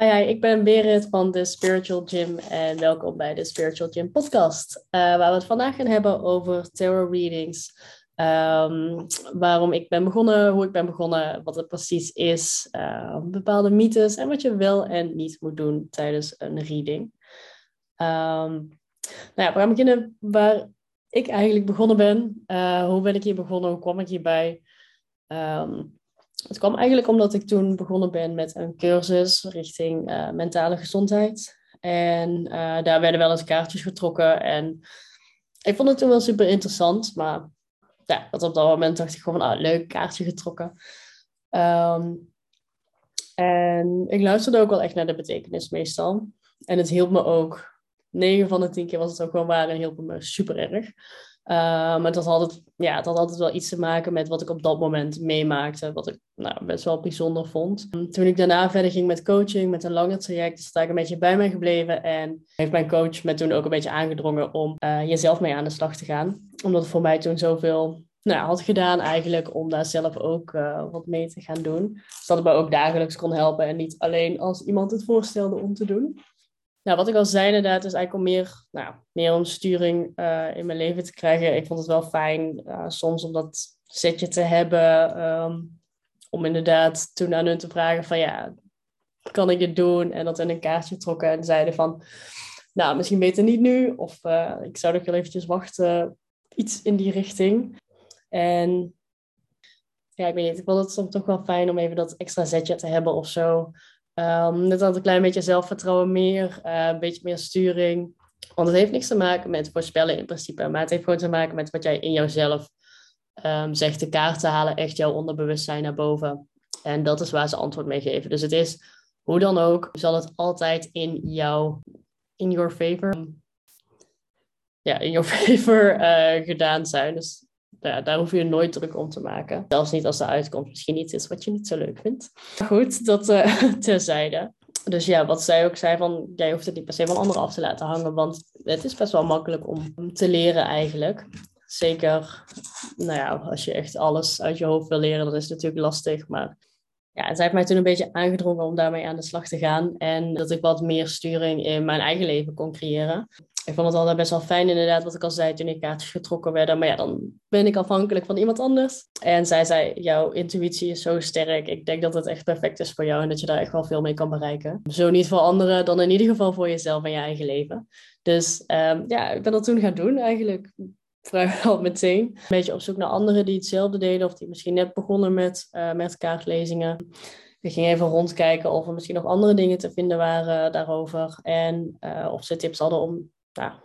Hi, hi, ik ben Berit van de Spiritual Gym en welkom bij de Spiritual Gym podcast. Uh, waar we het vandaag gaan hebben over tarot readings. Um, waarom ik ben begonnen, hoe ik ben begonnen, wat het precies is, uh, bepaalde mythes en wat je wel en niet moet doen tijdens een reading. Um, nou ja, we gaan beginnen waar ik eigenlijk begonnen ben. Uh, hoe ben ik hier begonnen? Hoe kwam ik hierbij? Het kwam eigenlijk omdat ik toen begonnen ben met een cursus richting uh, mentale gezondheid. En uh, daar werden wel eens kaartjes getrokken. En ik vond het toen wel super interessant. Maar ja, dat op dat moment dacht ik gewoon ah, leuk, kaartje getrokken. Um, en ik luisterde ook wel echt naar de betekenis meestal. En het hielp me ook. 9 van de 10 keer was het ook gewoon waar en hielp me super erg. Uh, maar het had, altijd, ja, het had altijd wel iets te maken met wat ik op dat moment meemaakte. Wat ik nou, best wel bijzonder vond. Toen ik daarna verder ging met coaching, met een langer traject, is het eigenlijk een beetje bij mij gebleven. En heeft mijn coach me toen ook een beetje aangedrongen om jezelf mee aan de slag te gaan. Omdat het voor mij toen zoveel nou, had gedaan eigenlijk om daar zelf ook uh, wat mee te gaan doen. Zodat het me ook dagelijks kon helpen en niet alleen als iemand het voorstelde om te doen. Nou, wat ik al zei inderdaad, is eigenlijk om meer, nou, meer om sturing uh, in mijn leven te krijgen. Ik vond het wel fijn uh, soms om dat setje te hebben. Um, om inderdaad toen aan hun te vragen van ja, kan ik het doen? En dat in een kaartje trokken en zeiden van, nou, misschien beter niet nu. Of uh, ik zou nog wel eventjes wachten. Iets in die richting. En ja, ik weet niet, ik vond het soms toch wel fijn om even dat extra zetje te hebben of zo. Um, net had een klein beetje zelfvertrouwen meer, uh, een beetje meer sturing. Want het heeft niks te maken met voorspellen in principe, maar het heeft gewoon te maken met wat jij in jouzelf um, zegt. De kaarten halen echt jouw onderbewustzijn naar boven. En dat is waar ze antwoord mee geven. Dus het is, hoe dan ook, zal het altijd in jou, in your favor, ja, in your favor uh, gedaan zijn. Dus ja, daar hoef je nooit druk om te maken. Zelfs niet als de uitkomst misschien iets is wat je niet zo leuk vindt. Goed, dat uh, terzijde. Dus ja, wat zij ook zei van, jij hoeft het niet per se van anderen af te laten hangen, want het is best wel makkelijk om te leren eigenlijk. Zeker, nou ja, als je echt alles uit je hoofd wil leren, dat is natuurlijk lastig, maar ja, zij heeft mij toen een beetje aangedrongen om daarmee aan de slag te gaan. En dat ik wat meer sturing in mijn eigen leven kon creëren ik vond het altijd best wel fijn, inderdaad, wat ik al zei toen ik kaartjes getrokken werden. Maar ja, dan ben ik afhankelijk van iemand anders. En zij zei: Jouw intuïtie is zo sterk. Ik denk dat het echt perfect is voor jou en dat je daar echt wel veel mee kan bereiken. Zo niet voor anderen, dan in ieder geval voor jezelf en je eigen leven. Dus um, ja, ik ben dat toen gaan doen eigenlijk. Vrijwel meteen. Een beetje op zoek naar anderen die hetzelfde deden, of die misschien net begonnen met, uh, met kaartlezingen. Ik ging even rondkijken of er misschien nog andere dingen te vinden waren daarover. En uh, of ze tips hadden om ja,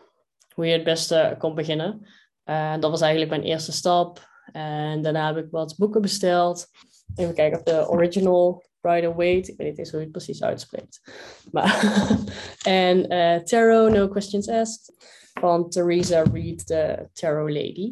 hoe je het beste kon beginnen. En dat was eigenlijk mijn eerste stap. En daarna heb ik wat boeken besteld. Even kijken of de original Rider Waite. Ik weet niet eens hoe je het precies uitspreekt. Maar en uh, Tarot, No Questions Asked. Van Theresa Reed, de Tarot Lady.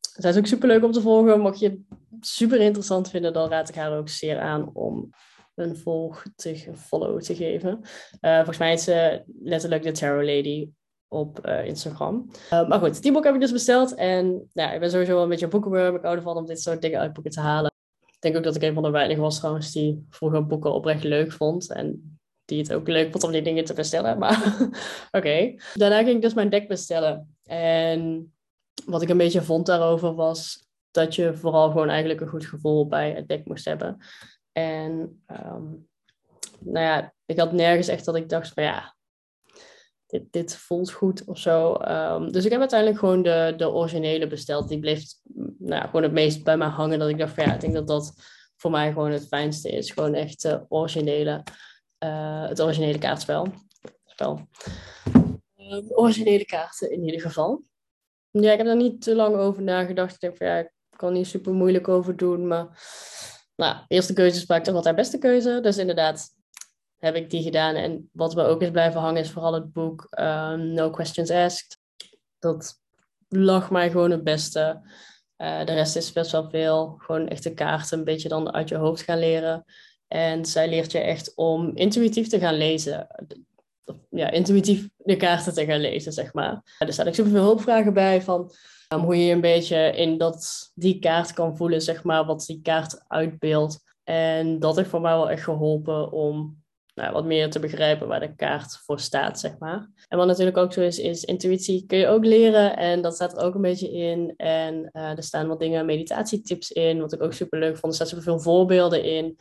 Zij is ook super leuk om te volgen. Mocht je het super interessant vinden, dan raad ik haar ook zeer aan om een volg te, follow te geven. Uh, volgens mij is ze letterlijk de Tarot Lady op uh, Instagram. Uh, maar goed, die boek heb ik dus besteld. En ja, ik ben sowieso wel een beetje een boekenworm. Ik hou ervan om dit soort dingen uit boeken te halen. Ik denk ook dat ik een van de weinigen was trouwens die vroeger boeken oprecht leuk vond. En die het ook leuk vond om die dingen te bestellen. Maar oké. Daarna ging ik dus mijn deck bestellen. En wat ik een beetje vond daarover was dat je vooral gewoon eigenlijk een goed gevoel bij het deck moest hebben. En um, nou ja, ik had nergens echt dat ik dacht van ja, dit, dit voelt goed of zo. Um, dus ik heb uiteindelijk gewoon de, de originele besteld. Die bleef nou, gewoon het meest bij mij hangen. Dat ik dacht van ja, ik denk dat dat voor mij gewoon het fijnste is. Gewoon echt de originele, uh, het originele kaartspel. Spel. Uh, originele kaarten in ieder geval. Ja, ik heb er niet te lang over nagedacht. Ik denk van ja, ik kan niet super moeilijk over doen. Maar nou, eerste keuze is vaak toch altijd beste keuze. Dus inderdaad, heb ik die gedaan. En wat me ook is blijven hangen is vooral het boek um, No Questions Asked. Dat lag mij gewoon het beste. Uh, de rest is best wel veel. Gewoon echte kaarten een beetje dan uit je hoofd gaan leren. En zij leert je echt om intuïtief te gaan lezen. Ja, intuïtief de kaarten te gaan lezen, zeg maar. Er staan ook superveel hulpvragen bij van um, hoe je een beetje in dat, die kaart kan voelen, zeg maar, wat die kaart uitbeeldt. En dat heeft voor mij wel echt geholpen om nou, wat meer te begrijpen waar de kaart voor staat, zeg maar. En wat natuurlijk ook zo is, is intuïtie kun je ook leren. En dat staat er ook een beetje in. En uh, er staan wat dingen, meditatietips in, wat ik ook super leuk vond. Er staan superveel voorbeelden in.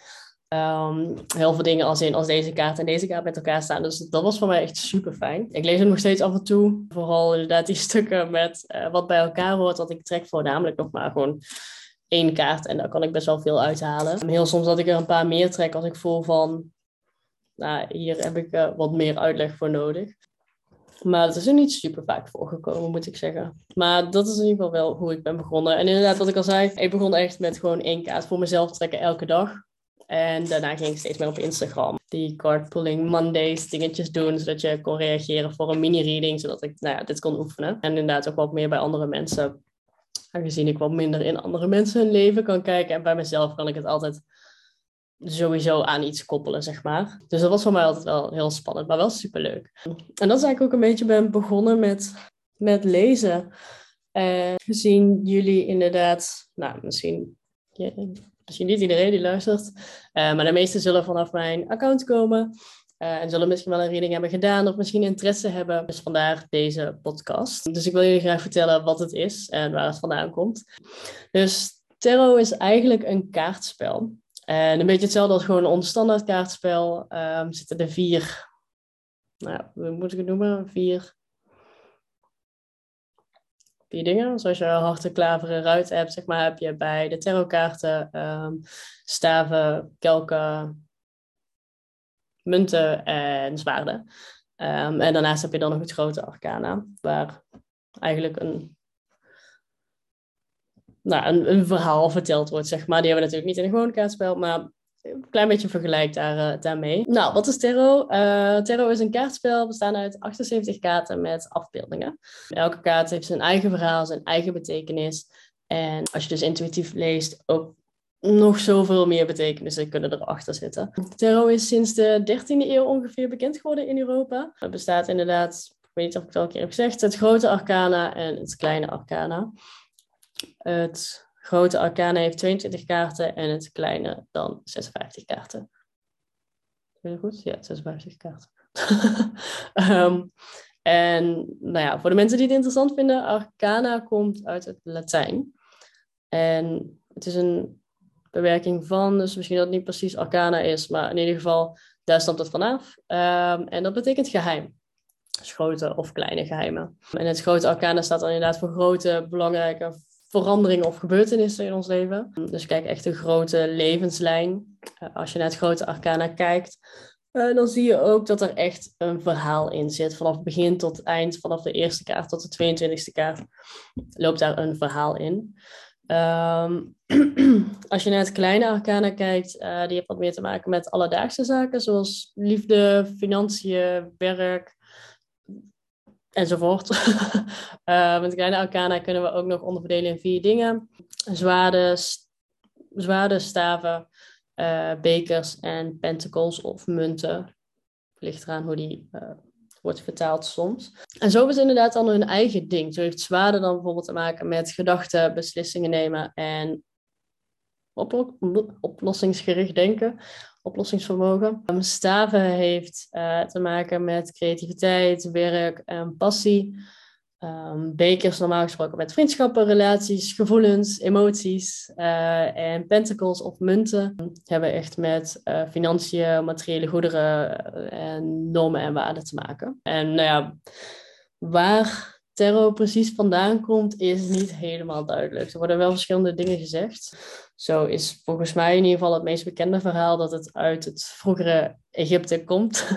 Um, heel veel dingen als in als deze kaart en deze kaart met elkaar staan. Dus dat was voor mij echt super fijn. Ik lees het nog steeds af en toe. Vooral inderdaad die stukken met uh, wat bij elkaar hoort. Want ik trek voornamelijk nog maar gewoon één kaart. En daar kan ik best wel veel uithalen. Heel soms dat ik er een paar meer trek als ik voel van... Nou, hier heb ik uh, wat meer uitleg voor nodig. Maar het is er niet super vaak voorgekomen, moet ik zeggen. Maar dat is in ieder geval wel hoe ik ben begonnen. En inderdaad, wat ik al zei, ik begon echt met gewoon één kaart voor mezelf trekken elke dag. En daarna ging ik steeds meer op Instagram die card pulling Mondays dingetjes doen, zodat je kon reageren voor een mini-reading, zodat ik nou ja, dit kon oefenen. En inderdaad ook wat meer bij andere mensen, aangezien ik wat minder in andere mensen hun leven kan kijken. En bij mezelf kan ik het altijd sowieso aan iets koppelen, zeg maar. Dus dat was voor mij altijd wel heel spannend, maar wel superleuk. En dat is eigenlijk ook een beetje ben begonnen met, met lezen. En gezien jullie inderdaad, nou misschien misschien niet iedereen die luistert, uh, maar de meesten zullen vanaf mijn account komen. Uh, en zullen misschien wel een reading hebben gedaan of misschien interesse hebben. Dus vandaar deze podcast. Dus ik wil jullie graag vertellen wat het is en waar het vandaan komt. Dus tarot is eigenlijk een kaartspel. En een beetje hetzelfde als gewoon een onstandaard kaartspel. Um, zitten er vier, nou, hoe moet ik het noemen? Vier dingen. Zoals je harten, klaveren, ruit hebt, zeg maar, heb je bij de tarotkaarten um, staven, kelken, munten en zwaarden. Um, en daarnaast heb je dan nog het grote arcana, waar eigenlijk een, nou, een, een, verhaal verteld wordt, zeg maar. Die hebben we natuurlijk niet in een gewoon kaartspel, maar een klein beetje vergelijk uh, daarmee. Nou, wat is Tarot? Uh, Tarot is een kaartspel bestaande uit 78 kaarten met afbeeldingen. Elke kaart heeft zijn eigen verhaal, zijn eigen betekenis. En als je dus intuïtief leest, ook nog zoveel meer betekenissen kunnen erachter zitten. Tarot is sinds de 13e eeuw ongeveer bekend geworden in Europa. Het bestaat inderdaad, ik weet niet of ik het al een keer heb gezegd, het grote arcana en het kleine arcana. Het grote arcana heeft 22 kaarten en het kleine dan 56 kaarten. Weet je goed? Ja, 56 kaarten. um, en nou ja, voor de mensen die het interessant vinden, arcana komt uit het Latijn. En het is een bewerking van, dus misschien dat het niet precies arcana is, maar in ieder geval, daar stamt het vanaf. Um, en dat betekent geheim. Dus grote of kleine geheimen. En het grote arcana staat dan inderdaad voor grote, belangrijke, veranderingen of gebeurtenissen in ons leven. Dus kijk echt een grote levenslijn. Eh, als je naar het grote arcana kijkt, uh, dan zie je ook dat er echt een verhaal in zit. Vanaf begin tot eind, vanaf de eerste kaart tot de 22e kaart, loopt daar een verhaal in. Um, als je naar het kleine arcana kijkt, uh, die heeft wat meer te maken met alledaagse zaken, zoals liefde, financiën, werk, enzovoort. uh, met kleine arcana kunnen we ook nog onderverdelen in vier dingen. Zwaarden, zwaarden staven, uh, bekers en pentacles of munten. Ligt eraan hoe die uh, wordt vertaald soms. En zo is inderdaad dan hun eigen ding. Zo heeft zwaarden dan bijvoorbeeld te maken met gedachten, beslissingen nemen en oplossingsgericht denken oplossingsvermogen. Um, staven heeft uh, te maken met creativiteit, werk en passie. Um, bekers normaal gesproken met vriendschappen, relaties, gevoelens, emoties. Uh, en pentacles of munten hebben echt met uh, financiën, materiële goederen en normen en waarden te maken. En nou ja, waar terror precies vandaan komt, is niet helemaal duidelijk. Er worden wel verschillende dingen gezegd. Zo is volgens mij in ieder geval het meest bekende verhaal dat het uit het vroegere Egypte komt.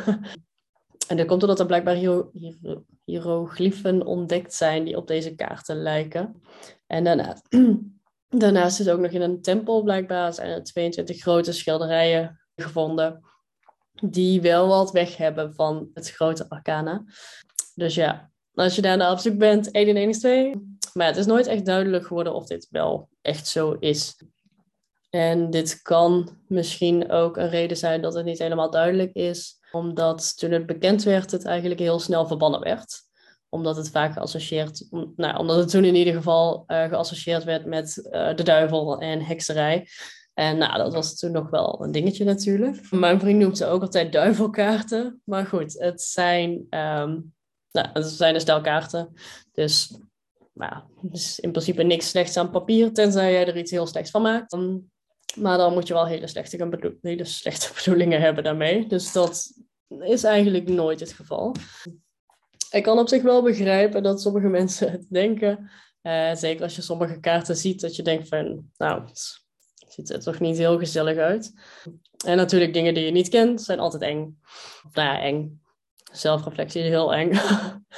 en dat komt omdat er blijkbaar hier, hier, hieroglyphen ontdekt zijn die op deze kaarten lijken. En daarnaast, daarnaast is ook nog in een tempel blijkbaar zijn er 22 grote schilderijen gevonden die wel wat weg hebben van het grote arcana. Dus ja, als je daarna op zoek bent, 1 en 1 is 2. Maar het is nooit echt duidelijk geworden of dit wel echt zo is. En dit kan misschien ook een reden zijn dat het niet helemaal duidelijk is, omdat toen het bekend werd, het eigenlijk heel snel verbannen werd. Omdat het vaak geassocieerd, nou, omdat het toen in ieder geval uh, geassocieerd werd met uh, de duivel en hekserij. En nou, dat was toen nog wel een dingetje natuurlijk. Mijn vriend noemt ze ook altijd duivelkaarten. Maar goed, het zijn, um, nou, het zijn een stel kaarten. Dus, nou, is in principe niks slechts aan papier, tenzij jij er iets heel slechts van maakt. Maar dan moet je wel hele slechte, hele slechte bedoelingen hebben daarmee. Dus dat is eigenlijk nooit het geval. Ik kan op zich wel begrijpen dat sommige mensen het denken. Uh, zeker als je sommige kaarten ziet, dat je denkt van, nou, het ziet er toch niet heel gezellig uit. En natuurlijk dingen die je niet kent, zijn altijd eng. Of nou ja, eng. Zelfreflectie is heel eng.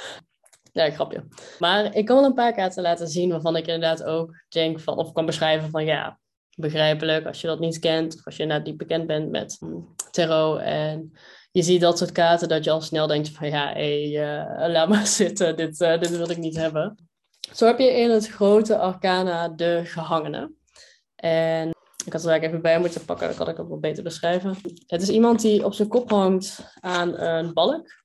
ja, grapje. Maar ik kan wel een paar kaarten laten zien waarvan ik inderdaad ook denk van, of kan beschrijven van, ja, begrijpelijk als je dat niet kent. Of als je inderdaad niet bekend bent met tarot en je ziet dat soort kaarten dat je al snel denkt van ja, hey, uh, laat maar zitten, dit, uh, dit wil ik niet hebben. Zo heb je in het grote arcana de gehangene. En ik had het eigenlijk even bij moeten pakken, dan kan ik het wat beter beschrijven. Het is iemand die op zijn kop hangt aan een balk.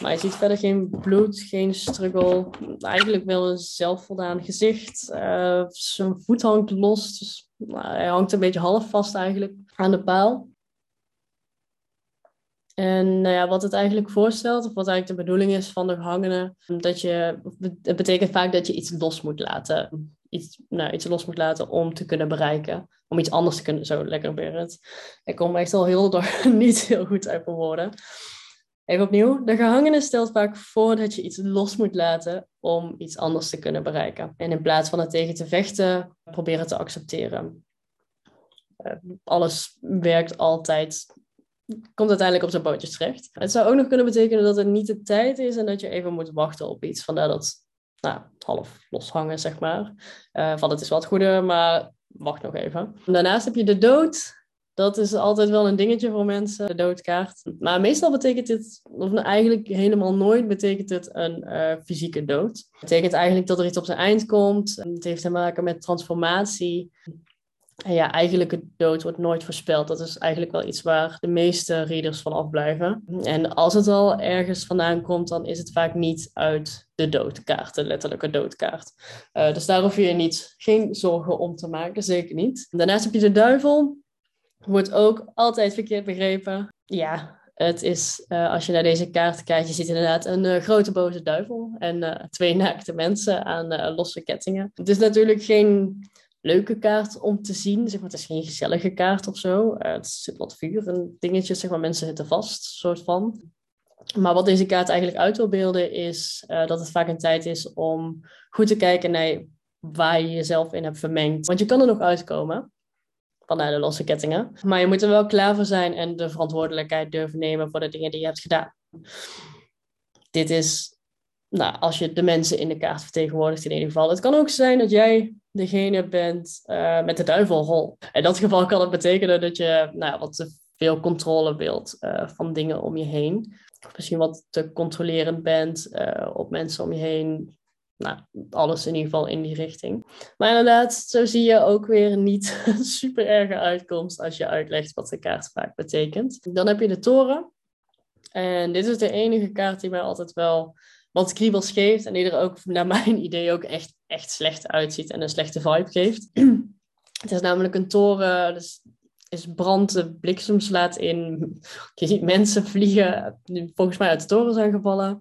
Maar je ziet verder geen bloed, geen struggle. Eigenlijk wel een zelfvoldaan gezicht. Uh, zijn voet hangt los. Dus, nou, hij hangt een beetje half vast eigenlijk aan de paal. En nou ja, wat het eigenlijk voorstelt, of wat eigenlijk de bedoeling is van de gehangenen, dat je, het betekent vaak dat je iets los moet laten. Iets, nou, iets los moet laten om te kunnen bereiken. Om iets anders te kunnen, zo lekker Berend. Ik kom echt al heel door niet heel goed uit mijn woorden. Even opnieuw. De gehangene stelt vaak voor dat je iets los moet laten om iets anders te kunnen bereiken. En in plaats van het tegen te vechten, proberen te accepteren. Uh, alles werkt altijd komt uiteindelijk op zijn pootjes terecht. Het zou ook nog kunnen betekenen dat het niet de tijd is en dat je even moet wachten op iets. Vandaar dat nou, half loshangen, zeg maar. Uh, van het is wat goede, maar wacht nog even. Daarnaast heb je de dood. Dat is altijd wel een dingetje voor mensen, de doodkaart. Maar meestal betekent dit, of nou eigenlijk helemaal nooit, betekent het een uh, fysieke dood. Het betekent eigenlijk dat er iets op zijn eind komt. Het heeft te maken met transformatie. En ja, eigenlijk het dood wordt nooit voorspeld. Dat is eigenlijk wel iets waar de meeste readers van afblijven. En als het al ergens vandaan komt, dan is het vaak niet uit de doodkaart, de letterlijke doodkaart. Uh, dus daar hoef je je niet, geen zorgen om te maken, zeker niet. Daarnaast heb je de duivel. Wordt ook altijd verkeerd begrepen. Ja, het is, uh, als je naar deze kaart kijkt, je ziet inderdaad een uh, grote boze duivel en uh, twee naakte mensen aan losse kettingen. Het is natuurlijk geen leuke kaart om te zien. Zeg maar, het is geen gezellige kaart of zo. Het zit wat vuur en dingetjes, zeg maar, mensen zitten vast, soort van. Maar wat deze kaart eigenlijk uit wil beelden is dat het vaak een tijd is om goed te kijken naar waar je jezelf in hebt vermengd. Want je kan er nog uitkomen vanuit de losse kettingen. Maar je moet er wel klaar voor zijn en de verantwoordelijkheid durven nemen voor de dingen die je hebt gedaan. Dit is nou, als je de mensen in de kaart vertegenwoordigt in ieder geval. Het kan ook zijn dat jij degene bent uh, met de duivelrol. In dat geval kan het betekenen dat je nou, wat te veel controle wilt uh, van dingen om je heen. Of misschien wat te controlerend bent uh, op mensen om je heen. Nou, alles in ieder geval in die richting. Maar inderdaad, zo zie je ook weer niet een super erge uitkomst als je uitlegt wat de kaart vaak betekent. Dan heb je de toren. En dit is de enige kaart die mij altijd wel wat kriebels geeft en die er ook naar mijn idee ook echt, echt slecht uitziet en een slechte vibe geeft. Het is namelijk een toren, dus is brand, de bliksem slaat in. Je ziet mensen vliegen, die volgens mij uit de toren zijn gevallen.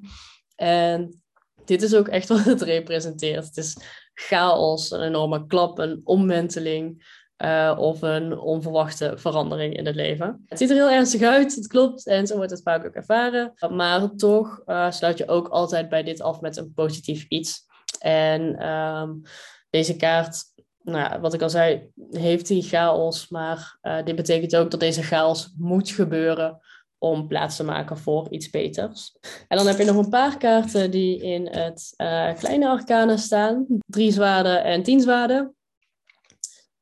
En dit is ook echt wat het representeert. Het is chaos, een enorme klap, een omwenteling. Uh, of een onverwachte verandering in het leven. Het ziet er heel ernstig uit, het klopt, en zo wordt het vaak ook ervaren. Maar toch uh, sluit je ook altijd bij dit af met een positief iets. En um, deze kaart, nou, wat ik al zei, heeft die chaos, maar uh, dit betekent ook dat deze chaos moet gebeuren om plaats te maken voor iets beters. En dan heb je nog een paar kaarten die in het kleine arcana staan. Drie zwaarden en tien zwaarden.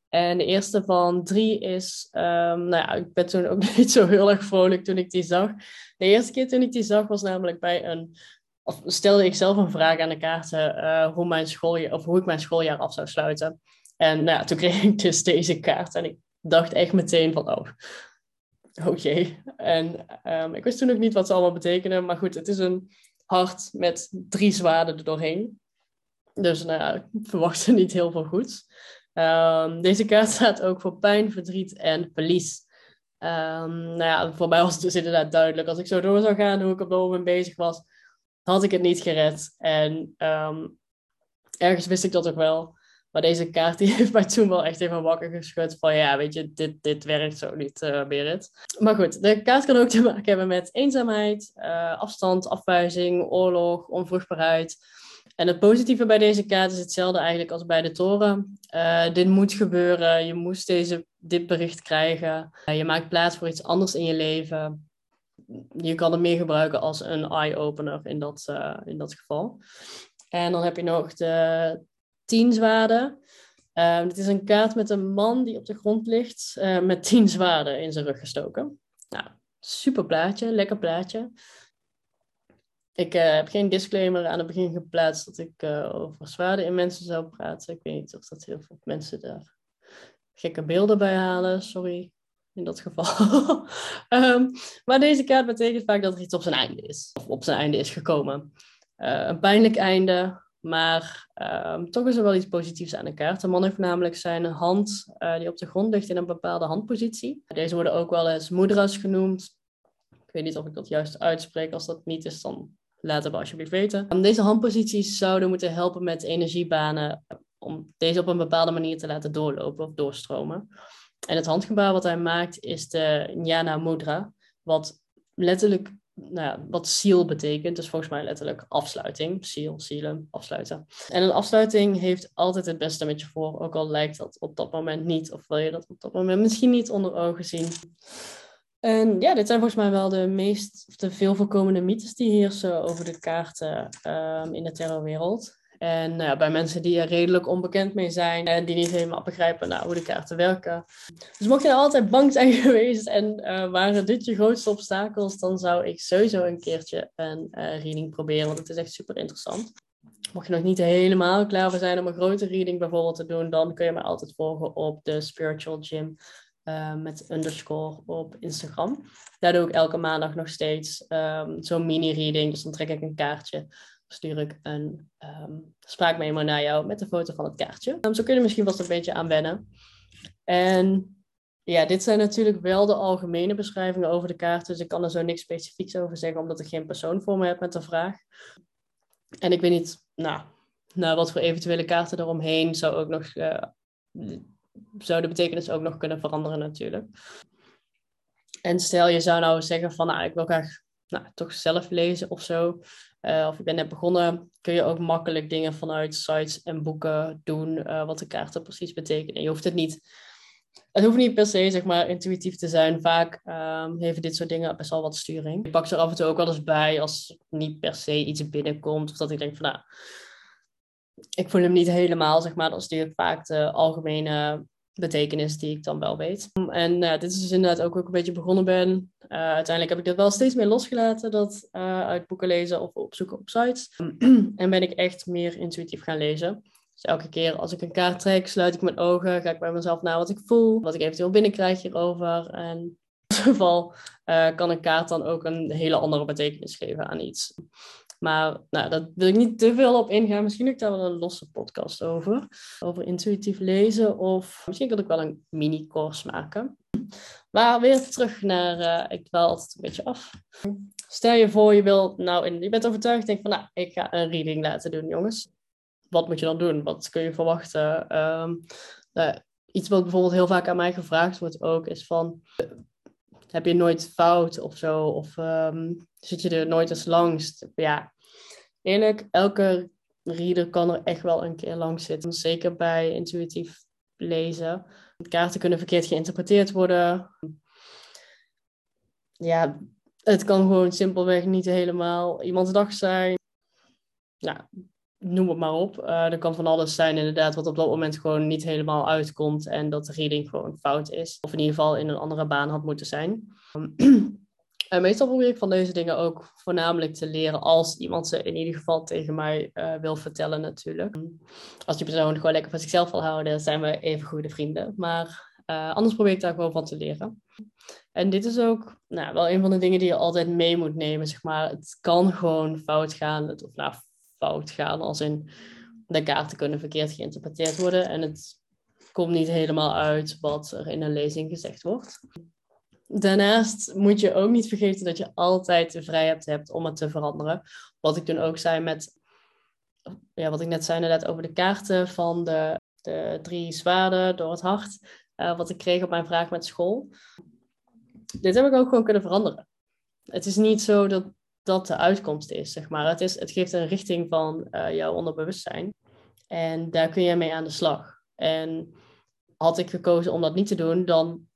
En de eerste van drie is, um, nou ja, ik ben toen ook niet zo heel erg vrolijk toen ik die zag. De eerste keer toen ik die zag was namelijk bij een, of stelde ik zelf een vraag aan de kaarten uh, hoe, mijn schooljaar, of hoe ik mijn schooljaar af zou sluiten. En nou ja, toen kreeg ik dus deze kaart en ik dacht echt meteen van, oh, oh jee. En um, ik wist toen nog niet wat ze allemaal betekenen, maar goed, het is een hart met drie zwaarden er doorheen. Dus nou ja, ik verwachtte niet heel veel goeds. Ehm, deze kaart staat ook voor pijn, verdriet en verlies. Um, nou ja, voor mij was het dus inderdaad duidelijk. Als ik zo door zou gaan hoe ik op dat moment bezig was, had ik het niet gered. En ehm, ergens wist ik dat ook wel. Maar deze kaart die heeft mij toen wel echt even wakker geschud van ja, weet je, dit, dit werkt zo niet, uh, Berit. Maar goed, de kaart kan ook te maken hebben met eenzaamheid, uh, afstand, afwijzing, oorlog, onvruchtbaarheid. En het positieve bij deze kaart is hetzelfde eigenlijk als bij de toren. Uh, dit moet gebeuren, je moest deze, dit bericht krijgen. Je maakt plaats voor iets anders in je leven. Je kan het meer gebruiken als een eye-opener in dat, in dat geval. En dan heb je nog de tien zwaarden. het is een kaart met een man die op de grond ligt met tien zwaarden in zijn rug gestoken. Nou, super plaatje, lekker plaatje. Ik uh, heb geen disclaimer aan het begin geplaatst dat ik uh, over zwaarden in mensen zou praten. Ik weet niet of dat heel veel mensen daar gekke beelden bij halen. Sorry, in dat geval. um, maar deze kaart betekent vaak dat er iets op zijn einde is. Of op zijn einde is gekomen. Een pijnlijk einde, maar um, toch is er wel iets positiefs aan de kaart. De man heeft namelijk zijn hand die op de grond ligt in een bepaalde handpositie. Deze worden ook wel eens moedras genoemd. Ik weet niet of ik dat juist uitspreek. Als dat niet is, dan Laat het alsjeblieft weten. Deze handposities zouden moeten helpen met energiebanen om deze op een bepaalde manier te laten doorlopen of doorstromen. En het handgebaar wat hij maakt is de Jnana Mudra, wat letterlijk nou ja, wat seal betekent. Dus volgens mij letterlijk afsluiting. Seal, sealen, afsluiten. En een afsluiting heeft altijd het beste met je voor, ook al lijkt dat op dat moment niet, of wil je dat op dat moment misschien niet onder ogen zien. En ja, dit zijn volgens mij wel de meest, of de veel voorkomende mythes die heersen over de kaarten um, in de terrorwereld. En nou ja, bij mensen die er redelijk onbekend mee zijn en die niet helemaal begrijpen nou, hoe de kaarten werken. Dus mocht je nou altijd bang zijn geweest en uh, waren dit je grootste obstakels, dan zou ik sowieso een keertje een uh, reading proberen, want het is echt super interessant. Mocht je nog niet helemaal klaar voor zijn om een grote reading bijvoorbeeld te doen, dan kun je me altijd volgen op de Spiritual Gym uh, met underscore op Instagram. Daar doe ik elke maandag nog steeds um, zo'n mini-reading. Dus dan trek ik een kaartje. Stuur ik een um, naar jou met de foto van het kaartje. Um, zo kun je misschien vast een beetje aan wennen. En ja, dit zijn natuurlijk wel de algemene beschrijvingen over de kaarten. Dus ik kan er zo niks specifieks over zeggen, omdat ik geen persoon voor me heb met de vraag. En ik weet niet, nou, nou wat voor eventuele kaarten eromheen zou ook nog uh, zou de betekenis ook nog kunnen veranderen natuurlijk. En stel je zou nou zeggen van, nou, ik wil graag nou, toch zelf lezen of zo. Uh, of ik ben net begonnen, kun je ook makkelijk dingen vanuit sites en boeken doen, uh, wat de kaarten precies betekenen. Je hoeft het niet, het hoeft niet per se, zeg maar, intuïtief te zijn. Vaak um, heeft dit soort dingen best wel wat sturing. Ik pak ze er af en toe ook wel eens bij als niet per se iets binnenkomt. Of dat ik denk van, nou, ik voel hem niet helemaal, zeg maar. Dan stuur ik vaak de algemene betekenis die ik dan wel weet. En uh, dit is dus inderdaad ook hoe ik een beetje begonnen ben. Uh, uiteindelijk heb ik dit wel steeds meer losgelaten, dat uh, uit boeken lezen of opzoeken op sites. en ben ik echt meer intuïtief gaan lezen. Dus elke keer als ik een kaart trek, sluit ik mijn ogen, ga ik bij mezelf naar wat ik voel, wat ik eventueel binnenkrijg hierover. En in ieder geval kan een kaart dan ook een hele andere betekenis geven aan iets. Maar nou, daar wil ik niet te veel op ingaan. Misschien ik daar wel een losse podcast over. Over intuïtief lezen. Of misschien kan ik wel een mini-course maken. Maar weer terug naar, uh, ik dwaal altijd een beetje af. Stel je voor, je, wil, nou, je bent overtuigd, denk van, nou, ik ga een reading laten doen, jongens. Wat moet je dan doen? Wat kun je verwachten? Um, nou, iets wat bijvoorbeeld heel vaak aan mij gevraagd wordt ook, is van, heb je nooit fout of zo? Of um, zit je er nooit eens langs? Ja, eerlijk, elke reader kan er echt wel een keer langs zitten. Zeker bij intuïtief lezen. Kaarten kunnen verkeerd geïnterpreteerd worden. Ja, het kan gewoon simpelweg niet helemaal iemands dag zijn. Nou, noem het maar op. Uh, er kan van alles zijn inderdaad wat op dat moment gewoon niet helemaal uitkomt en dat de reading gewoon fout is. Of in ieder geval in een andere baan had moeten zijn. En meestal probeer ik van deze dingen ook voornamelijk te leren als iemand ze in ieder geval tegen mij uh, wil vertellen natuurlijk. Als die persoon gewoon lekker voor zichzelf wil houden, zijn we even goede vrienden. Maar uh, anders probeer ik daar gewoon van te leren. En dit is ook nou, wel een van de dingen die je altijd mee moet nemen, zeg maar. Het kan gewoon fout gaan, of nou, fout gaan als in de kaarten kunnen verkeerd geïnterpreteerd worden. En het komt niet helemaal uit wat er in een lezing gezegd wordt. Daarnaast moet je ook niet vergeten dat je altijd de vrijheid hebt om het te veranderen. Wat ik toen ook zei met, ja, wat ik net zei inderdaad over de kaarten van de, de drie zwaarden door het hart. Uh, wat ik kreeg op mijn vraag met school. Dit heb ik ook gewoon kunnen veranderen. Het is niet zo dat dat de uitkomst is, zeg maar. Het, is, het geeft een richting van uh, jouw onderbewustzijn. En daar kun je mee aan de slag. En had ik gekozen om dat niet te doen, dan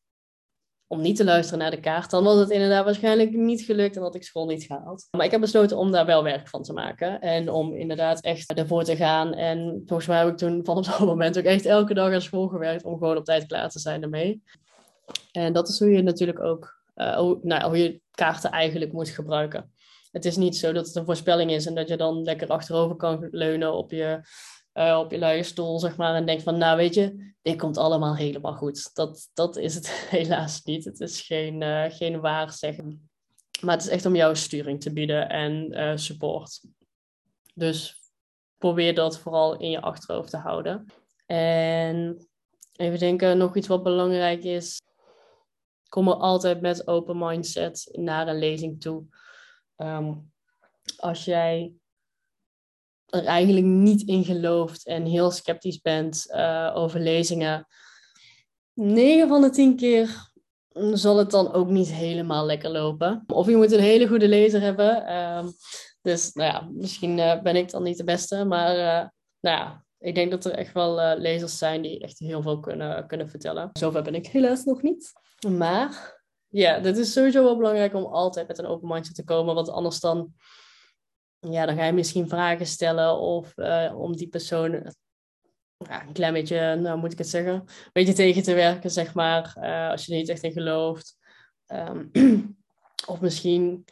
om niet te luisteren naar de kaart, dan was het inderdaad waarschijnlijk niet gelukt en had ik school niet gehaald. Maar ik heb besloten om daar wel werk van te maken en om inderdaad echt ervoor te gaan. En volgens mij heb ik toen vanaf dat moment ook echt elke dag aan school gewerkt om gewoon op tijd klaar te zijn ermee. En dat is hoe je natuurlijk ook, uh, nou, hoe je kaarten eigenlijk moet gebruiken. Het is niet zo dat het een voorspelling is en dat je dan lekker achterover kan leunen op je uh, op je luie stoel, zeg maar, en denkt van, nou weet je, dit komt allemaal helemaal goed. Dat, dat is het helaas niet. Het is geen, uh, geen waarzeggen. Maar het is echt om jou sturing te bieden en uh, support. Dus probeer dat vooral in je achterhoofd te houden. En even denken, nog iets wat belangrijk is. Kom er altijd met open mindset naar een lezing toe. Um, als jij er eigenlijk niet in gelooft en heel sceptisch bent uh, over lezingen, 9 van de 10 keer zal het dan ook niet helemaal lekker lopen. Of je moet een hele goede lezer hebben. Um, dus nou ja, misschien uh, ben ik dan niet de beste, maar uh, nou ja, ik denk dat er echt wel lezers zijn die echt heel veel kunnen, kunnen vertellen. Zover ben ik helaas nog niet. Maar ja, dit is sowieso wel belangrijk om altijd met een open mindset te komen, want anders dan ja, dan ga je misschien vragen stellen of uh, om die persoon ja, een klein beetje, nou moet ik het zeggen, beetje tegen te werken, zeg maar, uh, als je er niet echt in gelooft. Um, of misschien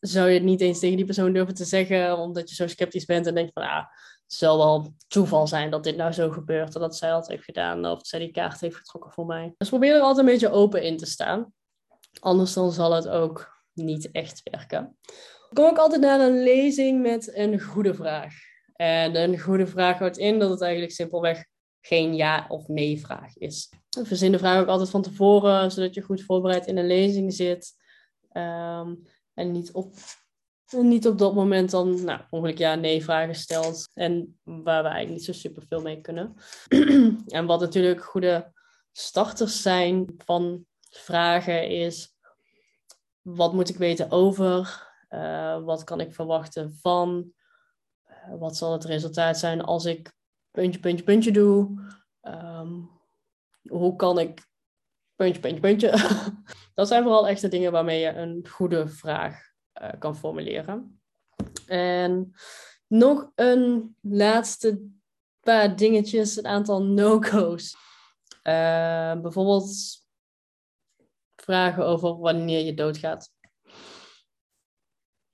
zou je het niet eens tegen die persoon durven te zeggen, omdat je zo sceptisch bent en denkt van, ah, het zal wel toeval zijn dat dit nou zo gebeurt, en dat zij dat heeft gedaan, of dat zij die kaart heeft getrokken voor mij. Dus probeer er altijd een beetje open in te staan. Anders dan zal het ook niet echt werken kom ik altijd naar een lezing met een goede vraag. En een goede vraag houdt in dat het eigenlijk simpelweg geen ja of nee vraag is. Verzin de vraag ook altijd van tevoren, zodat je goed voorbereid in een lezing zit. Um, en niet op, niet op dat moment dan nou, ongeluk ja nee vragen stelt. En waar we eigenlijk niet zo super veel mee kunnen. en wat natuurlijk goede starters zijn van vragen is... Wat moet ik weten over? Uh, wat kan ik verwachten van? Uh, wat zal het resultaat zijn als ik puntje, puntje, puntje doe? Um, hoe kan ik puntje, puntje, puntje? dat zijn vooral echte dingen waarmee je een goede vraag uh, kan formuleren. En nog een laatste paar dingetjes, een aantal no-go's. bijvoorbeeld vragen over wanneer je doodgaat.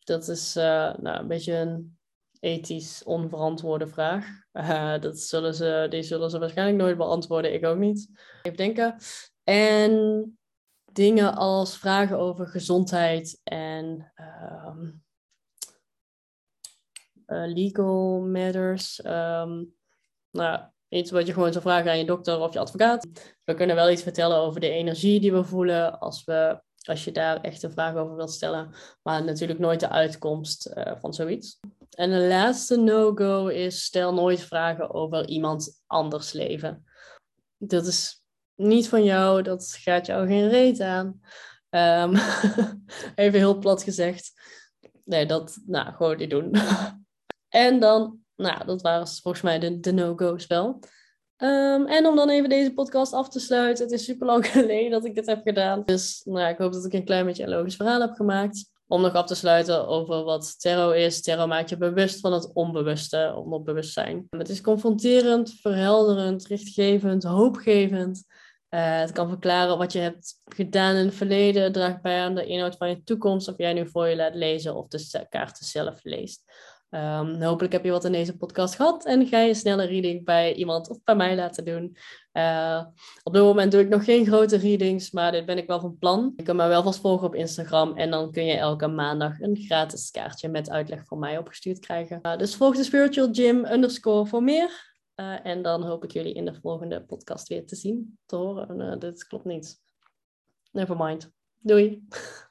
Dat is uh, nou, een beetje een ethisch onverantwoorde vraag. Uh, dat zullen ze, die zullen ze waarschijnlijk nooit beantwoorden, ik ook niet. Even denken. En dingen als vragen over gezondheid en uh, legal matters. Um, nou, iets wat je gewoon zou vragen aan je dokter of je advocaat. We kunnen wel iets vertellen over de energie die we voelen als we als je daar echt een vraag over wilt stellen. Maar natuurlijk nooit de uitkomst uh, van zoiets. En de laatste no-go is stel nooit vragen over iemand anders leven. Dat is niet van jou, dat gaat jou geen reet aan. Um, even heel plat gezegd. Nee, dat, nou, gewoon niet doen. en dan, nou, dat waren volgens mij de, de no-go's wel. Um, en om dan even deze podcast af te sluiten. Het is super lang geleden dat ik dit heb gedaan. Dus nou, ik hoop dat ik een klein beetje een logisch verhaal heb gemaakt. Om nog af te sluiten over wat tarot is. Tarot maakt je bewust van het onbewuste, onderbewustzijn. Het is confronterend, verhelderend, richtgevend, hoopgevend. Uh, het kan verklaren wat je hebt gedaan in het verleden. Het draagt bij aan de inhoud van je toekomst. Of jij nu voor je laat lezen of de kaarten zelf leest. Um, hopelijk heb je wat in deze podcast gehad en ga je snelle reading bij iemand of bij mij laten doen. Uh, op dit moment doe ik nog geen grote readings, maar dit ben ik wel van plan. Je kunt me wel vast volgen op Instagram en dan kun je elke maandag een gratis kaartje met uitleg van mij opgestuurd krijgen. Uh, dus volg de Spiritual Gym underscore voor meer. en dan hoop ik jullie in de volgende podcast weer te zien, te horen. dit klopt niet. Never mind. Doei!